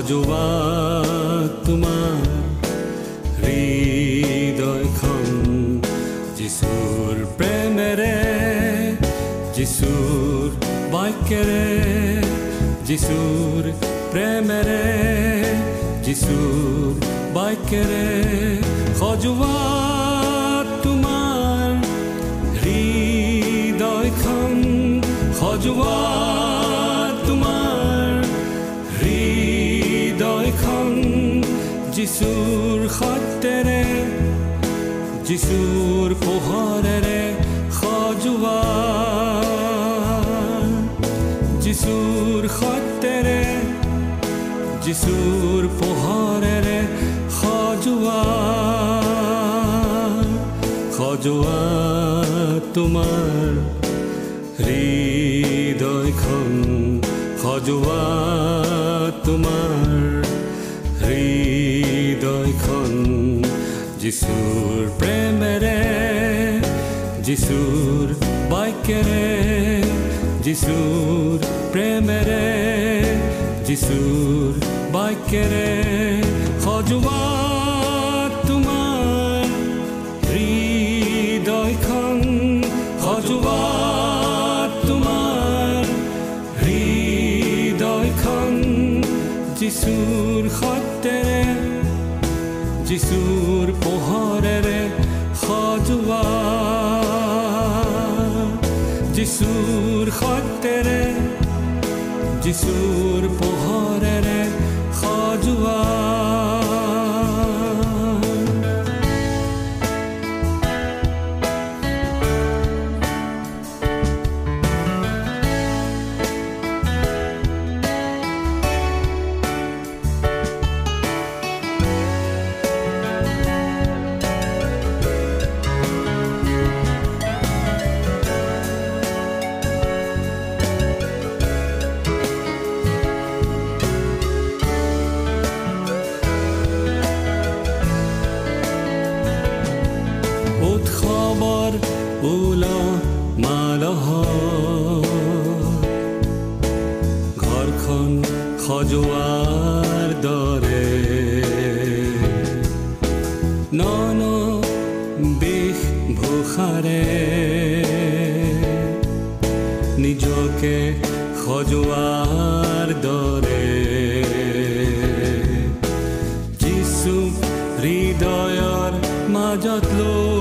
সজোৱা তোমাৰ হৃদয়খন যিচুৰ প্ৰেমেৰে যিচুৰ বাক্যেৰে যিচুৰ প্ৰেমেৰে যিচুৰ বাক্যেৰে সজোৱা তোমাৰ হৃদয়খন সজোৱা যিচুৰ সত্যেৰে যিচুৰ পোহৰেৰে সজোৱা যিচুৰ সত্যেৰে যিচুৰ পোহৰেৰে সজোৱা সজোৱা তোমাৰ হৃদয়খন সজোৱা তোমাৰ যিচুৰ প্ৰেমেৰে যিচুৰ বাক্যেৰে যিচুৰ প্ৰেমেৰে যিচুৰ বাক্যেৰে সজোৱা যিচুৰ পোহৰেৰে সজোৱা নিজকে খজোয়ার দৰে যিচু হৃদয়ৰ মাজত লৈ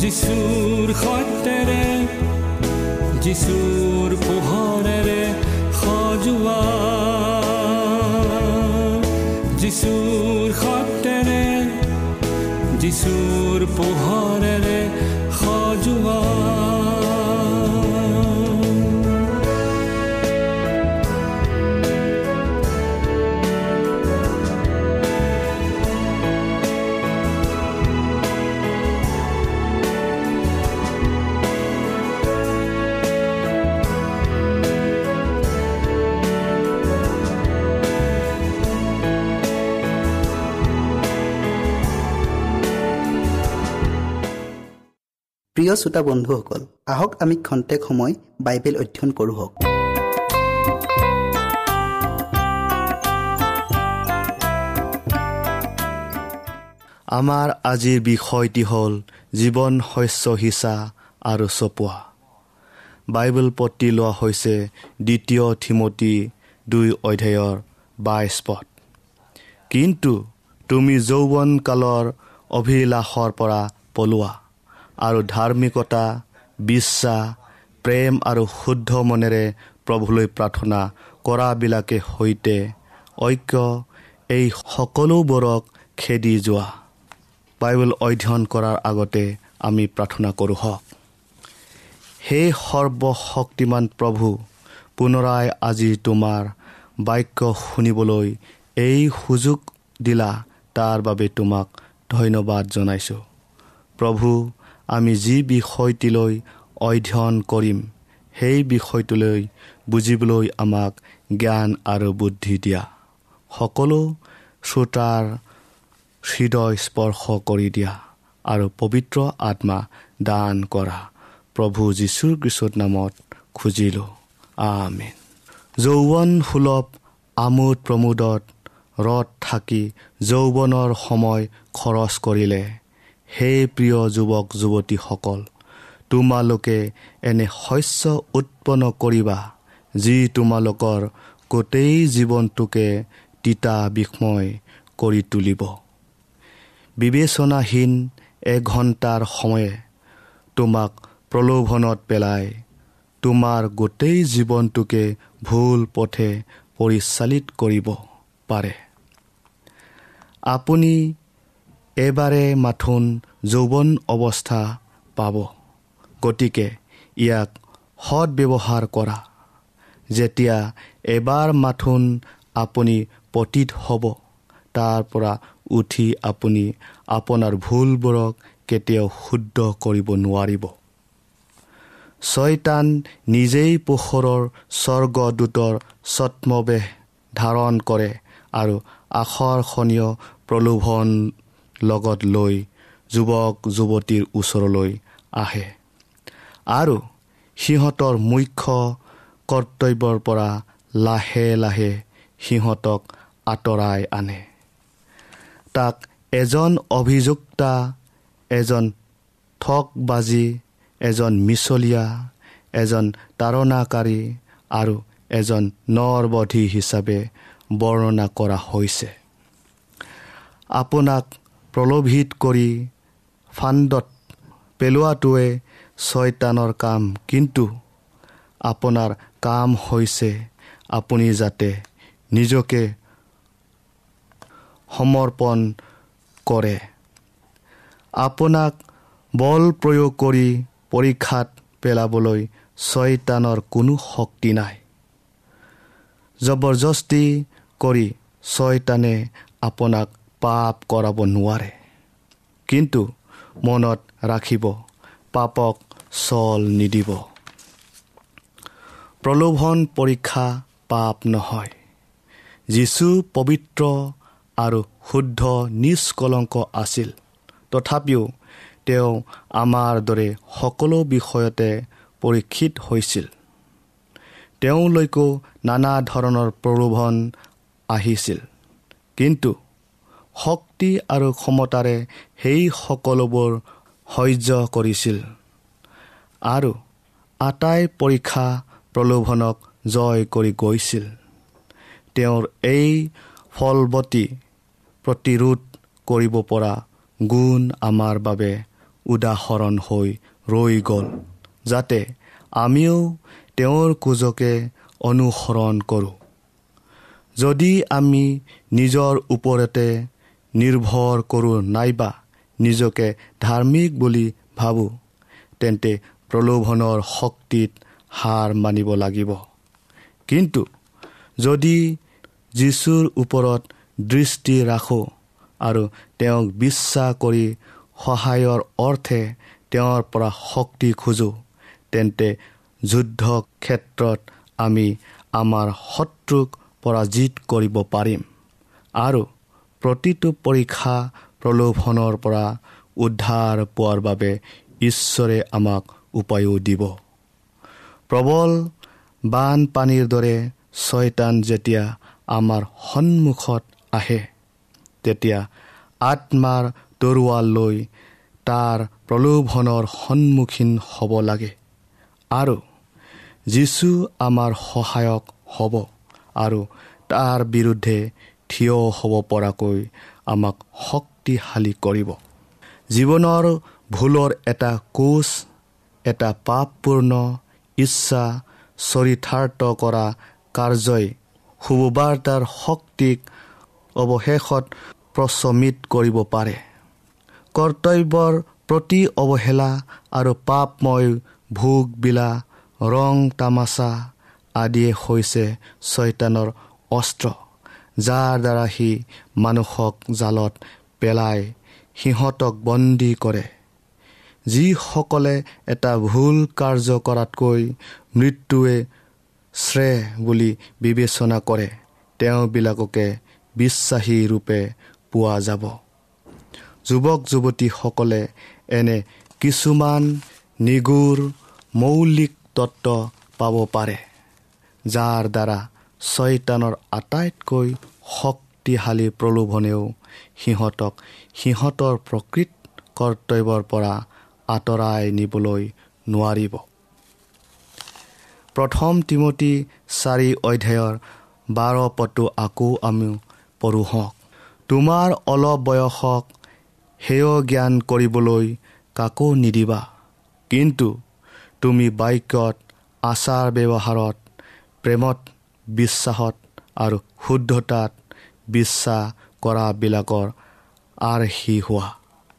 যিচুৰ সত্যেৰে যিচুৰ পোহৰেৰে সজোৱা যিচুৰ সত্যেৰে যিচুৰ পোহৰেৰে সজোৱা প্ৰিয় শ্ৰোতা বন্ধুসকল আহক আমি খন্তেক সময় বাইবেল অধ্যয়ন কৰোঁ আমাৰ আজিৰ বিষয়টি হ'ল জীৱন শস্য সিঁচা আৰু চপোৱা। বাইবেল পতি লোৱা হৈছে দ্বিতীয় থিমতী দুই অধ্যায়ৰ বাইছ পদ। কিন্তু তুমি যৌৱনকালৰ অভিলাষৰ পৰা পলোৱা। আৰু ধাৰ্মিকতা বিশ্বাস প্ৰেম আৰু শুদ্ধ মনেৰে প্ৰভুলৈ প্ৰাৰ্থনা কৰাবিলাকে সৈতে ঐক্য এই সকলোবোৰক খেদি যোৱা। বাইবেল অধ্যয়ন কৰাৰ আগতে আমি প্ৰাৰ্থনা কৰোঁ হওক। সেই সৰ্বশক্তিমান প্ৰভু পুনৰাই আজি তোমাৰ বাক্য শুনিবলৈ এই সুযোগ দিলা তাৰ বাবে তোমাক ধন্যবাদ জনাইছোঁ। প্ৰভু আমি যি বিষয়টিলৈ অধ্যয়ন কৰিম সেই বিষয়টোলৈ বুজিবলৈ আমাক জ্ঞান আৰু বুদ্ধি দিয়া। সকলো শ্ৰোতাৰ হৃদয় স্পৰ্শ কৰি দিয়া আৰু পবিত্ৰ আত্মা দান কৰা। প্ৰভু যীশুৰ কৃষত নামত খুজিলোঁ। আমেন। যৌৱন সুলভ আমোদ প্ৰমোদত ৰথ থাকি যৌৱনৰ সময় খৰচ কৰিলে। সেই প্ৰিয় যুৱক যুৱতীসকল তোমালোকে এনে শস্য উৎপন্ন কৰিবা যি তোমালোকৰ গোটেই জীৱনটোকে তিতা বিস্ময় কৰি তুলিব। বিবেচনাহীন এঘণ্টাৰ সময়ে তোমাক প্ৰলোভনত পেলাই তোমাৰ গোটেই জীৱনটোকে ভুল পথে পৰিচালিত কৰিব পাৰে। আপুনি এবাৰে মাথোন যৌৱন অৱস্থা পাব। গতিকে ইয়াক সৎ ব্যৱহাৰ কৰা। যেতিয়া এবাৰ মাথোন আপুনি পতীত হ'ব তাৰ পৰা উঠি আপুনি আপোনাৰ ভুলবোৰক কেতিয়াও শুদ্ধ কৰিব নোৱাৰিব। ছয়তান নিজেই পোহৰৰ স্বৰ্গদূতৰ ছত্মবেশ ধাৰণ কৰে আৰু আকৰ্ষণীয় প্ৰলোভন লগত লৈ যুৱক যুৱতীৰ ওচৰলৈ আহে। আৰু সিহঁতৰ মুখ্য কৰ্তব্যৰ পৰা লাহে লাহে সিহঁতক আঁতৰাই আনে। তাক এজন অভিযুক্তা এজন ঠগবাজি এজন মিছলীয়া এজন তাৰণাকাৰী আৰু এজন নৰবধি হিচাপে বৰ্ণনা কৰা হৈছে। আপোনাক প্ৰলোভিত কৰি ফাণ্ডত পেলোৱাটোৱে ছয়তানৰ কাম। কিন্তু আপোনাৰ কাম হৈছে আপুনি যাতে নিজকে সমৰ্পণ কৰে। আপোনাক বল প্ৰয়োগ কৰি পৰীক্ষাত পেলাবলৈ ছয়তানৰ কোনো শক্তি নাই। জবৰদস্তি কৰি ছয়তানে আপোনাক পাপ কৰাব নোৱাৰে। কিন্তু মনত ৰাখিব পাপক চল নিদিব। প্ৰলোভন পৰীক্ষা পাপ নহয়। যীশু পবিত্ৰ আৰু শুদ্ধ নিষ্কলংক আছিল। তথাপিও তেওঁ আমাৰ দৰে সকলো বিষয়তে পৰীক্ষিত হৈছিল। তেওঁলৈকো নানা ধৰণৰ প্ৰলোভন আহিছিল। কিন্তু শক্তি আৰু ক্ষমতাৰে সেই সকলোবোৰ সহ্য কৰিছিল। আৰু আটাই পৰীক্ষা প্ৰলোভনক জয় কৰি গৈছিল। তেওঁৰ এই ফলৱতী প্ৰতিৰোধ কৰিব পৰা গুণ আমাৰ বাবে উদাহৰণ হৈ ৰৈ গ'ল যাতে আমিও তেওঁৰ কোজকে অনুসৰণ কৰোঁ। যদি আমি নিজৰ ওপৰতে নিৰ্ভৰ কৰোঁ নাইবা নিজকে ধাৰ্মিক বুলি ভাবোঁ। তেন্তে প্ৰলোভনৰ শক্তিত হাৰ মানিব লাগিব। কিন্তু যদি যীশুৰ ওপৰত দৃষ্টি ৰাখোঁ আৰু তেওঁক বিশ্বাস কৰি সহায়ৰ অৰ্থে তেওঁৰ পৰা শক্তি খোজোঁ তেন্তে যুদ্ধ ক্ষেত্ৰত আমি আমাৰ শত্ৰুক পৰাজিত কৰিব পাৰিম। আৰু প্ৰতিটো পৰীক্ষা প্ৰলোভনৰ পৰা উদ্ধাৰ পোৱাৰ বাবে ঈশ্বৰে আমাক উপায়ো দিব। প্ৰবল বানপানীৰ দৰে ছয়তান যেতিয়া আমাৰ সন্মুখত আহে তেতিয়া আত্মাৰ তৰোৱাল লৈ তাৰ প্ৰলোভনৰ সন্মুখীন হ'ব লাগে আৰু যীশু আমাৰ সহায়ক হ'ব আৰু তাৰ বিৰুদ্ধে থিয় হ'ব পৰাকৈ আমাক শক্তিশালী কৰিব। জীৱনৰ ভুলৰ এটা কোচ এটা পাপপূৰ্ণ ইচ্ছা চৰিতাৰ্থ কৰা কাৰ্যই শুভবাৰ্তাৰ শক্তিক অৱশেষত প্ৰচমিত কৰিব পাৰে। কৰ্তব্যৰ প্ৰতি অৱহেলা আৰু পাপময় ভোগবিলা ৰং তামাচা আদিয়ে হৈছে ছয়তানৰ অস্ত্ৰ। যাৰ দ্বাৰা সি মানুহক জালত পেলাই সিহঁতক বন্দী কৰে। যিসকলে এটা ভুল কাৰ্য কৰাতকৈ মৃত্যুৱে শ্ৰেয় বুলি বিবেচনা কৰে তেওঁবিলাককে বিশ্বাসী ৰূপে পোৱা যাব। যুৱক যুৱতীসকলে এনে কিছুমান নিগুৰ মৌলিক তত্ত্ব পাব পাৰে যাৰ দ্বাৰা ছয়তানৰ আটাইতকৈ শক্তিশালী প্ৰলোভনেও সিহঁতক সিহঁতৰ প্ৰকৃত কৰ্তব্যৰ পৰা আঁতৰাই নিবলৈ নোৱাৰিব। প্ৰথম তিমতী চাৰি অধ্যায়ৰ বাৰ পদটো আকৌ আমি পঢ়ো। হওক তোমাৰ অলপ বয়সক সেয় জ্ঞান কৰিবলৈ কাকো নিদিবা। কিন্তু তুমি বাক্যত আচাৰ ব্যৱহাৰত প্ৰেমত বিশ্বাসত আৰু শুদ্ধতাত বিশ্বাস কৰাবিলাকৰ আৰ্হি হোৱা।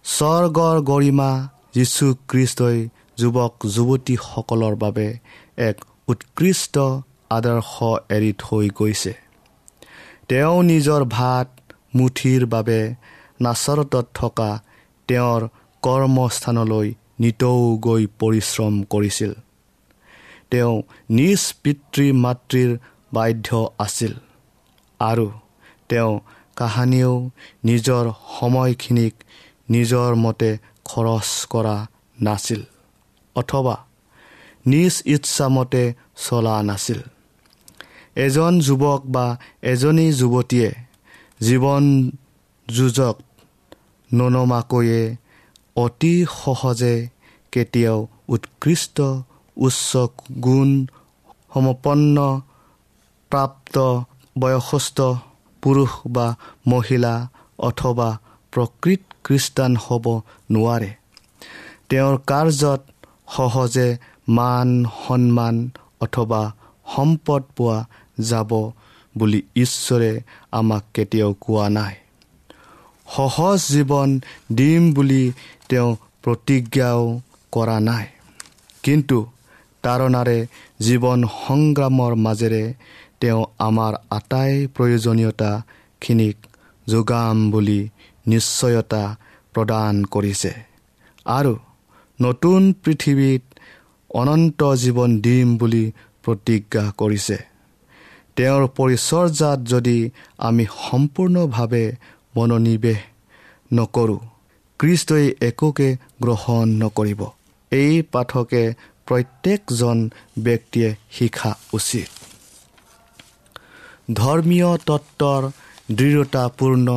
স্বৰ্গৰ গৰিমা যীশুখ্ৰীষ্টই যুৱক যুৱতীসকলৰ বাবে এক উৎকৃষ্ট আদৰ্শ এৰি থৈ গৈছে। তেওঁ নিজৰ ভাত মুঠিৰ বাবে নাচৰতত থকা তেওঁৰ কৰ্মস্থানলৈ নিতৌ গৈ পৰিশ্ৰম কৰিছিল। তেওঁ নিজ পিতৃ মাতৃৰ বাধ্য আছিল আৰু তেওঁ কাহানিও নিজৰ সময়খিনিক নিজৰ মতে খৰচ কৰা নাছিল অথবা নিজ ইচ্ছামতে চলা নাছিল। এজন যুৱক বা এজনী যুৱতীয়ে জীৱন যুঁজক ননমাকৈয়ে অতি সহজে কেতিয়াও উৎকৃষ্ট উচ্চ গুণ সমপন্ন প্ৰাপ্ত বয়সস্থ পুৰুষ বা মহিলা অথবা প্ৰকৃত খ্ৰীষ্টান হ'ব নোৱাৰে। তেওঁৰ কাৰ্যত সহজে মান সন্মান অথবা সম্পদ পোৱা যাব বুলি ঈশ্বৰে আমাক কেতিয়াও কোৱা নাই। সহজ জীৱন দিম বুলি তেওঁ প্ৰতিজ্ঞাও কৰা নাই। কিন্তু তাৰণাৰে জীৱন সংগ্ৰামৰ মাজেৰে তেওঁ আমাৰ আটাই প্ৰয়োজনীয়তাখিনিক যোগাম বুলি নিশ্চয়তা প্ৰদান কৰিছে। আৰু নতুন পৃথিৱীত অনন্ত জীৱন দিম বুলি প্ৰতিজ্ঞা কৰিছে। তেওঁৰ পৰিচৰ্যাত যদি আমি সম্পূৰ্ণভাৱে মনোনিৱেশ নকৰোঁ কৃষ্টই একোকে গ্ৰহণ নকৰিব। এই পাঠকে প্ৰত্যেকজন ব্যক্তিয়ে শিকা উচিত। ধৰ্মীয় তত্ত্বৰ দৃঢ়তাপূৰ্ণ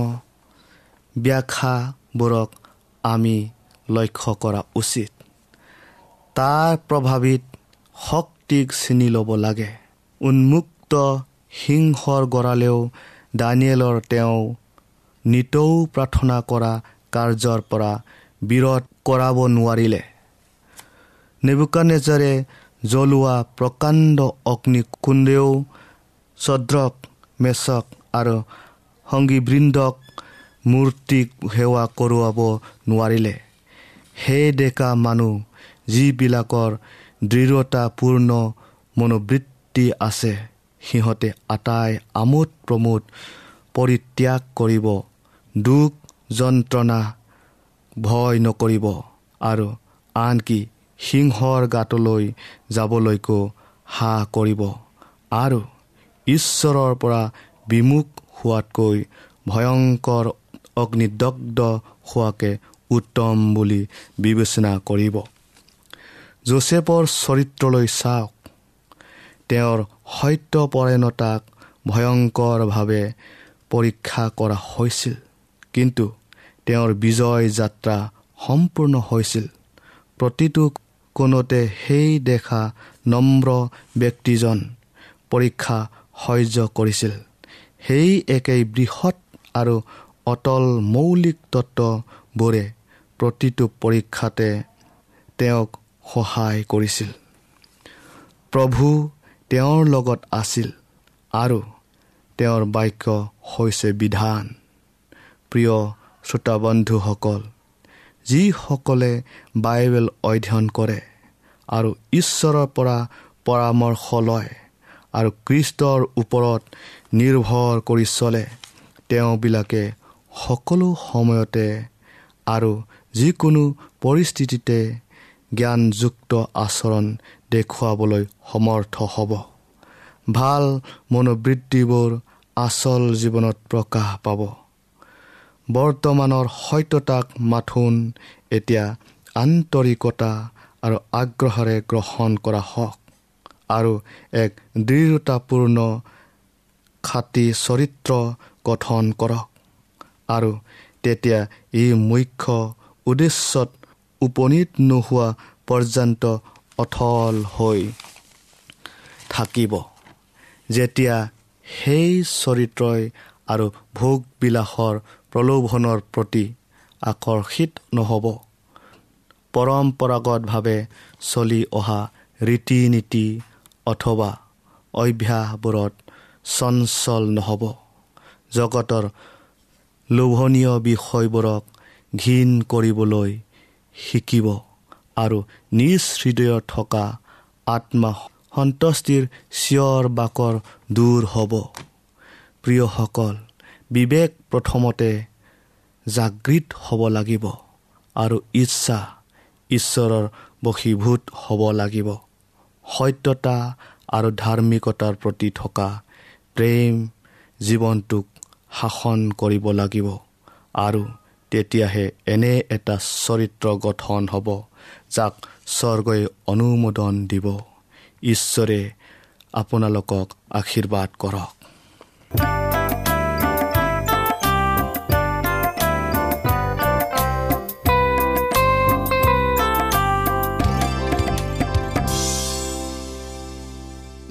ব্যাখ্যাবোৰক আমি লক্ষ্য কৰা উচিত। তাৰ প্ৰভাৱিত শক্তিক চিনি ল'ব লাগে। উন্মুক্ত সিংহৰ গঁড়ালেও দানিয়েলৰ তেওঁ নিতৌ প্ৰাৰ্থনা কৰা কাৰ্যৰ পৰা বিৰত কৰাব নোৱাৰিলে। নেবুকানেজাৰে জ্বলোৱা প্ৰকাণ্ড অগ্নিকুণ্ডেও চদ্ৰক মেচক আৰু সংগীবৃন্দক মূৰ্তিক সেৱা কৰোৱাব নোৱাৰিলে। সেই ডেকা মানুহ যিবিলাকৰ দৃঢ়তাপূৰ্ণ মনোবৃত্তি আছে সিহঁতে আটাই আমোদ প্ৰমোদ পৰিত্যাগ কৰিব দুখ যন্ত্ৰণা ভয় নকৰিব আৰু আনকি সিংহৰ গাঁতলৈ যাবলৈকো হাঁহ কৰিব আৰু ঈশ্বৰৰ পৰা বিমুখ হোৱাতকৈ ভয়ংকৰ অগ্নিদগ্ধ হোৱাকে উত্তম বুলি বিবেচনা কৰিব। জোচেফৰ চৰিত্ৰলৈ চাওক। তেওঁৰ সত্যপৰায়ণতাক ভয়ংকৰভাৱে পৰীক্ষা কৰা হৈছিল। কিন্তু তেওঁৰ বিজয় যাত্ৰা সম্পূৰ্ণ হৈছিল। প্ৰতিটো কোণতে সেই দেখা নম্ৰ ব্যক্তিজন পৰীক্ষা সহ্য কৰিছিল। সেই একেই বৃহৎ আৰু অটল মৌলিক তত্ত্ববোৰে প্ৰতিটো পৰীক্ষাতে তেওঁক সহায় কৰিছিল। প্ৰভু তেওঁৰ লগত আছিল আৰু তেওঁৰ বাক্য হৈছে বিধান। প্ৰিয় শ্ৰোতাবন্ধুসকল যিসকলে বাইবেল অধ্যয়ন কৰে আৰু ঈশ্বৰৰ পৰা পৰামৰ্শ লয় আৰু কৃষ্টৰ ওপৰত নিৰ্ভৰ কৰি চলে। তেওঁবিলাকে সকলো সময়তে আৰু যিকোনো পৰিস্থিতিতে জ্ঞানযুক্ত আচৰণ দেখুৱাবলৈ সমৰ্থ হ'ব। ভাল মনোবৃত্তিবোৰ আচল জীৱনত প্ৰকাশ পাব। বৰ্তমানৰ সত্যতাক মাথোন এতিয়া আন্তৰিকতা আৰু আগ্ৰহেৰে গ্ৰহণ কৰা হওক। আৰু এক দৃঢ়তাপূৰ্ণ খাতি চৰিত্ৰ গঠন কৰক। আৰু তেতিয়া ই মুখ্য উদ্দেশ্যত উপনীত নোহোৱা পৰ্যন্ত অথল হৈ থাকিব। যেতিয়া সেই চৰিত্ৰই আৰু ভোগবিলাসৰ প্ৰলোভনৰ প্ৰতি আকৰ্ষিত নহ'ব পৰম্পৰাগতভাৱে চলি অহা ৰীতি নীতি অথবা অভ্যাসবোৰত চঞ্চল নহ'ব। জগতৰ লোভনীয় বিষয়বোৰক ঘীন কৰিবলৈ শিকিব আৰু নিজ হৃদয়ত থকা আত্মা সন্তুষ্টিৰ চিঞৰ বাকৰ দূৰ হ'ব। প্ৰিয়সকল বিবেক প্ৰথমতে জাগৃত হ'ব লাগিব আৰু ইচ্ছা ঈশ্বৰৰ বশীভূত হ'ব লাগিব। সত্যতা আৰু ধাৰ্মিকতাৰ প্ৰতি থকা প্ৰেম জীৱনটোক শাসন কৰিব লাগিব। আৰু তেতিয়াহে এনে এটা চৰিত্ৰ গঠন হ'ব যাক স্বৰ্গই অনুমোদন দিব। ঈশ্বৰে আপোনালোকক আশীৰ্বাদ কৰক।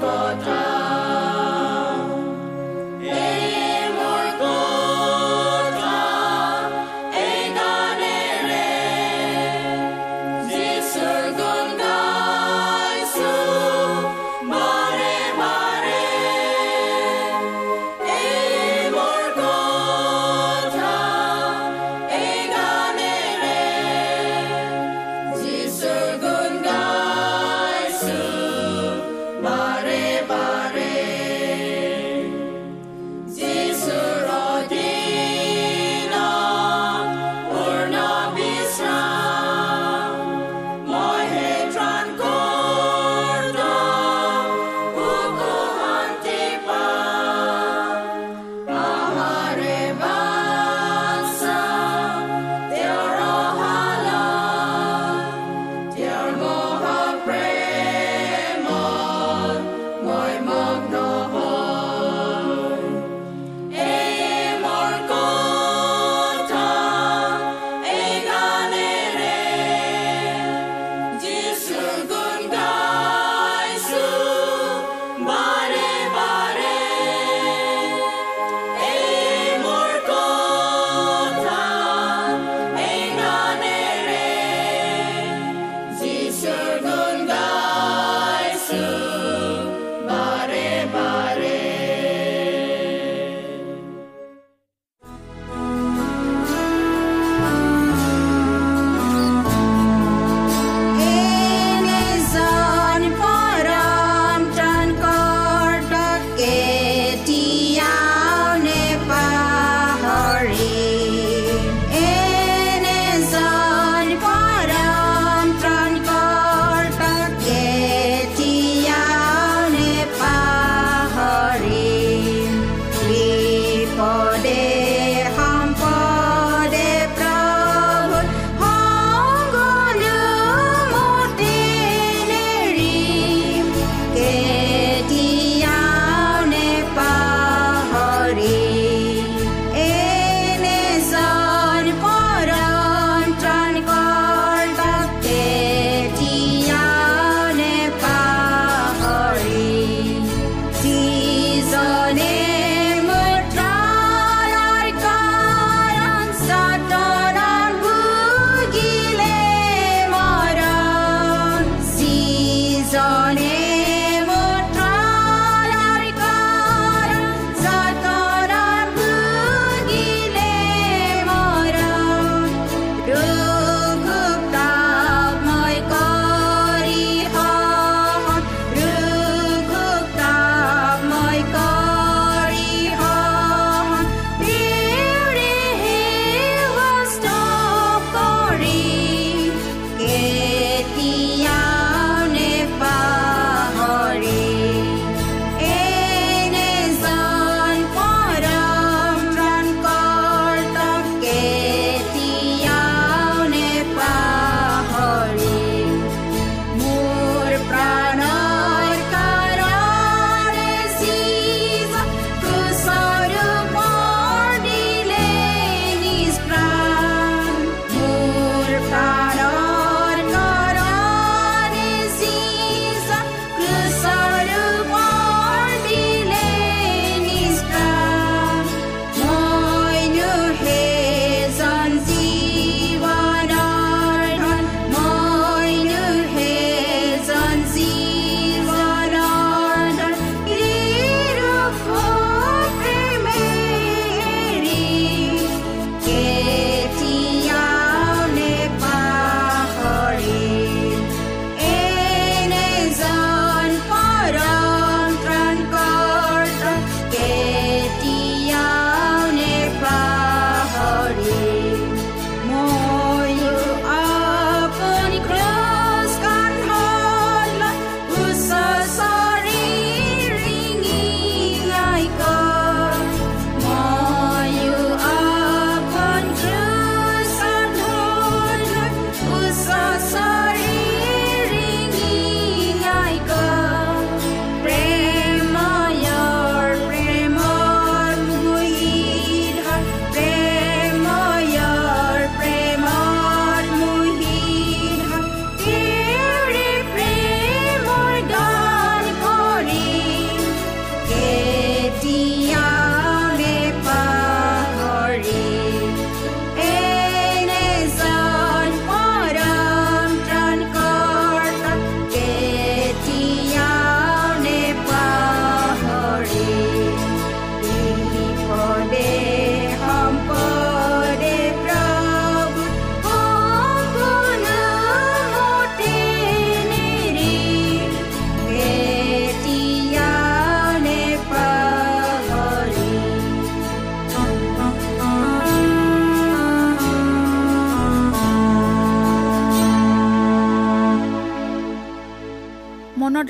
for. Sony.